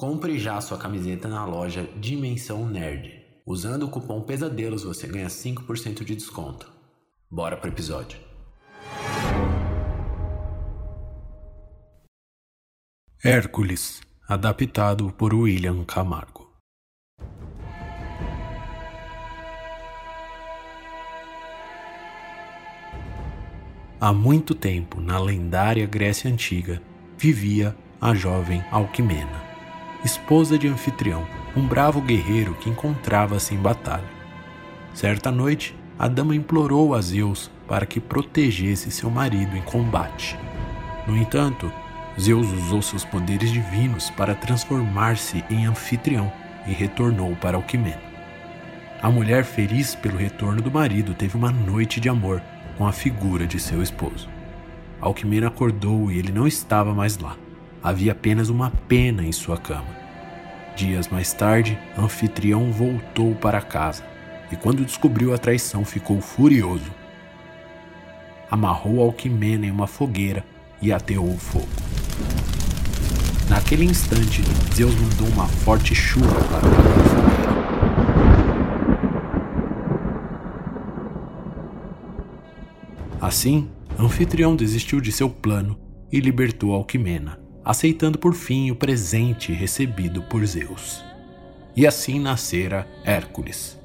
Compre já sua camiseta na loja Dimensão Nerd. Usando o cupom Pesadelos você ganha 5% de desconto. Bora pro episódio. Hércules, adaptado por William Camargo. Há muito tempo, na lendária Grécia Antiga, vivia a jovem Alquimena esposa de Anfitrião, um bravo guerreiro que encontrava-se em batalha. Certa noite, a dama implorou a Zeus para que protegesse seu marido em combate. No entanto, Zeus usou seus poderes divinos para transformar-se em anfitrião e retornou para Alquimena. A mulher, feliz pelo retorno do marido, teve uma noite de amor com a figura de seu esposo. Alquimena acordou e ele não estava mais lá. Havia apenas uma pena em sua cama. Dias mais tarde, Anfitrião voltou para casa e, quando descobriu a traição, ficou furioso. Amarrou Alquimena em uma fogueira e ateou o fogo. Naquele instante, Zeus mandou uma forte chuva para a fogueira. Assim, Anfitrião desistiu de seu plano e libertou Alquimena aceitando por fim o presente recebido por Zeus. E assim nascera Hércules.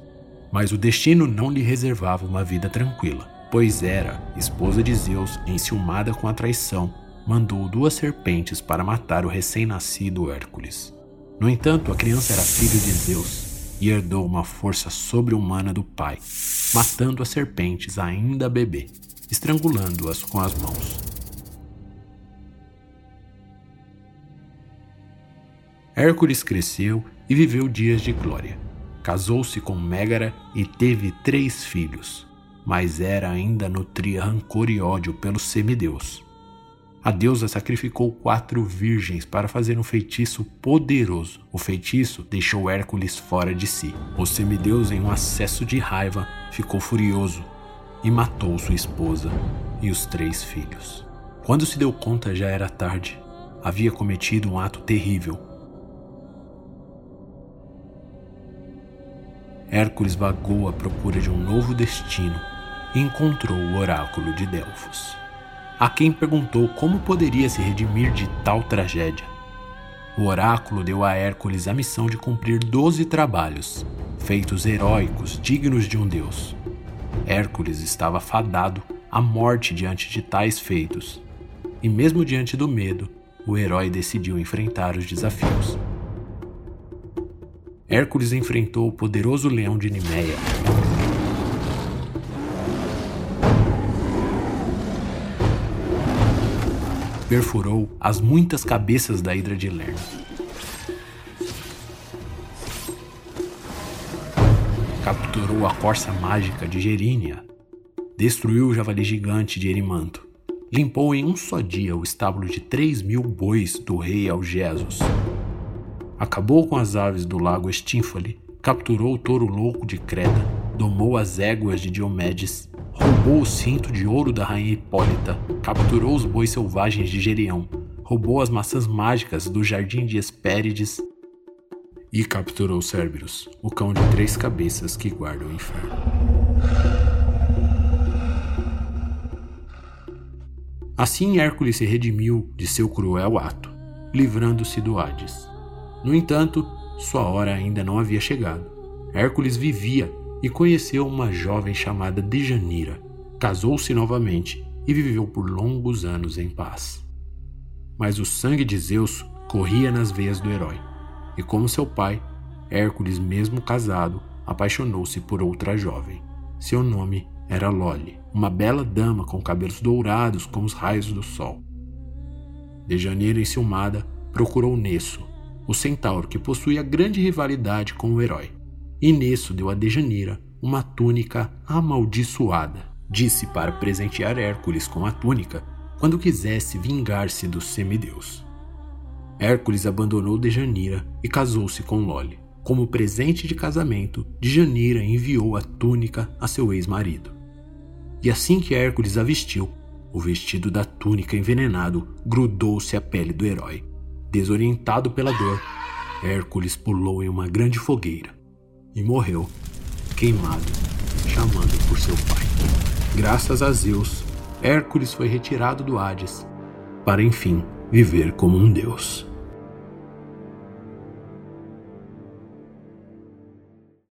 Mas o destino não lhe reservava uma vida tranquila, pois era esposa de Zeus, enciumada com a traição, mandou duas serpentes para matar o recém-nascido Hércules. No entanto, a criança era filho de Zeus e herdou uma força sobre-humana do pai, matando as serpentes ainda bebê, estrangulando-as com as mãos. Hércules cresceu e viveu dias de glória. Casou-se com Mégara e teve três filhos, mas Hera ainda nutria rancor e ódio pelo semideus. A deusa sacrificou quatro virgens para fazer um feitiço poderoso. O feitiço deixou Hércules fora de si. O semideus, em um acesso de raiva, ficou furioso e matou sua esposa e os três filhos. Quando se deu conta, já era tarde. Havia cometido um ato terrível Hércules vagou à procura de um novo destino e encontrou o oráculo de Delfos, a quem perguntou como poderia se redimir de tal tragédia. O oráculo deu a Hércules a missão de cumprir doze trabalhos, feitos heróicos dignos de um deus. Hércules estava fadado à morte diante de tais feitos, e mesmo diante do medo, o herói decidiu enfrentar os desafios. Hércules enfrentou o poderoso leão de Nimeia. Perfurou as muitas cabeças da Hidra de Lerna. Capturou a corça mágica de Gerínia. Destruiu o javali gigante de Erimanto. Limpou em um só dia o estábulo de três mil bois do rei Algesos acabou com as aves do lago Estínfale, capturou o touro louco de Creta, domou as éguas de Diomedes, roubou o cinto de ouro da rainha Hipólita, capturou os bois selvagens de Gerião, roubou as maçãs mágicas do jardim de Hespérides e capturou Cerberus, o cão de três cabeças que guarda o inferno. Assim Hércules se redimiu de seu cruel ato, livrando-se do Hades. No entanto, sua hora ainda não havia chegado. Hércules vivia e conheceu uma jovem chamada Dejanira. Casou-se novamente e viveu por longos anos em paz. Mas o sangue de Zeus corria nas veias do herói, e como seu pai, Hércules, mesmo casado, apaixonou-se por outra jovem. Seu nome era Loli, uma bela dama com cabelos dourados como os raios do sol. Dejanira, enciumada, procurou Nesso, o centauro que possuía grande rivalidade com o herói. E nisso deu a Dejanira uma túnica amaldiçoada. Disse para presentear Hércules com a túnica quando quisesse vingar-se do semideus. Hércules abandonou Dejanira e casou-se com Loli. Como presente de casamento, Dejanira enviou a túnica a seu ex-marido. E assim que Hércules a vestiu, o vestido da túnica envenenado grudou-se à pele do herói. Desorientado pela dor, Hércules pulou em uma grande fogueira e morreu, queimado, chamando por seu pai. Graças a Zeus, Hércules foi retirado do Hades para enfim viver como um deus.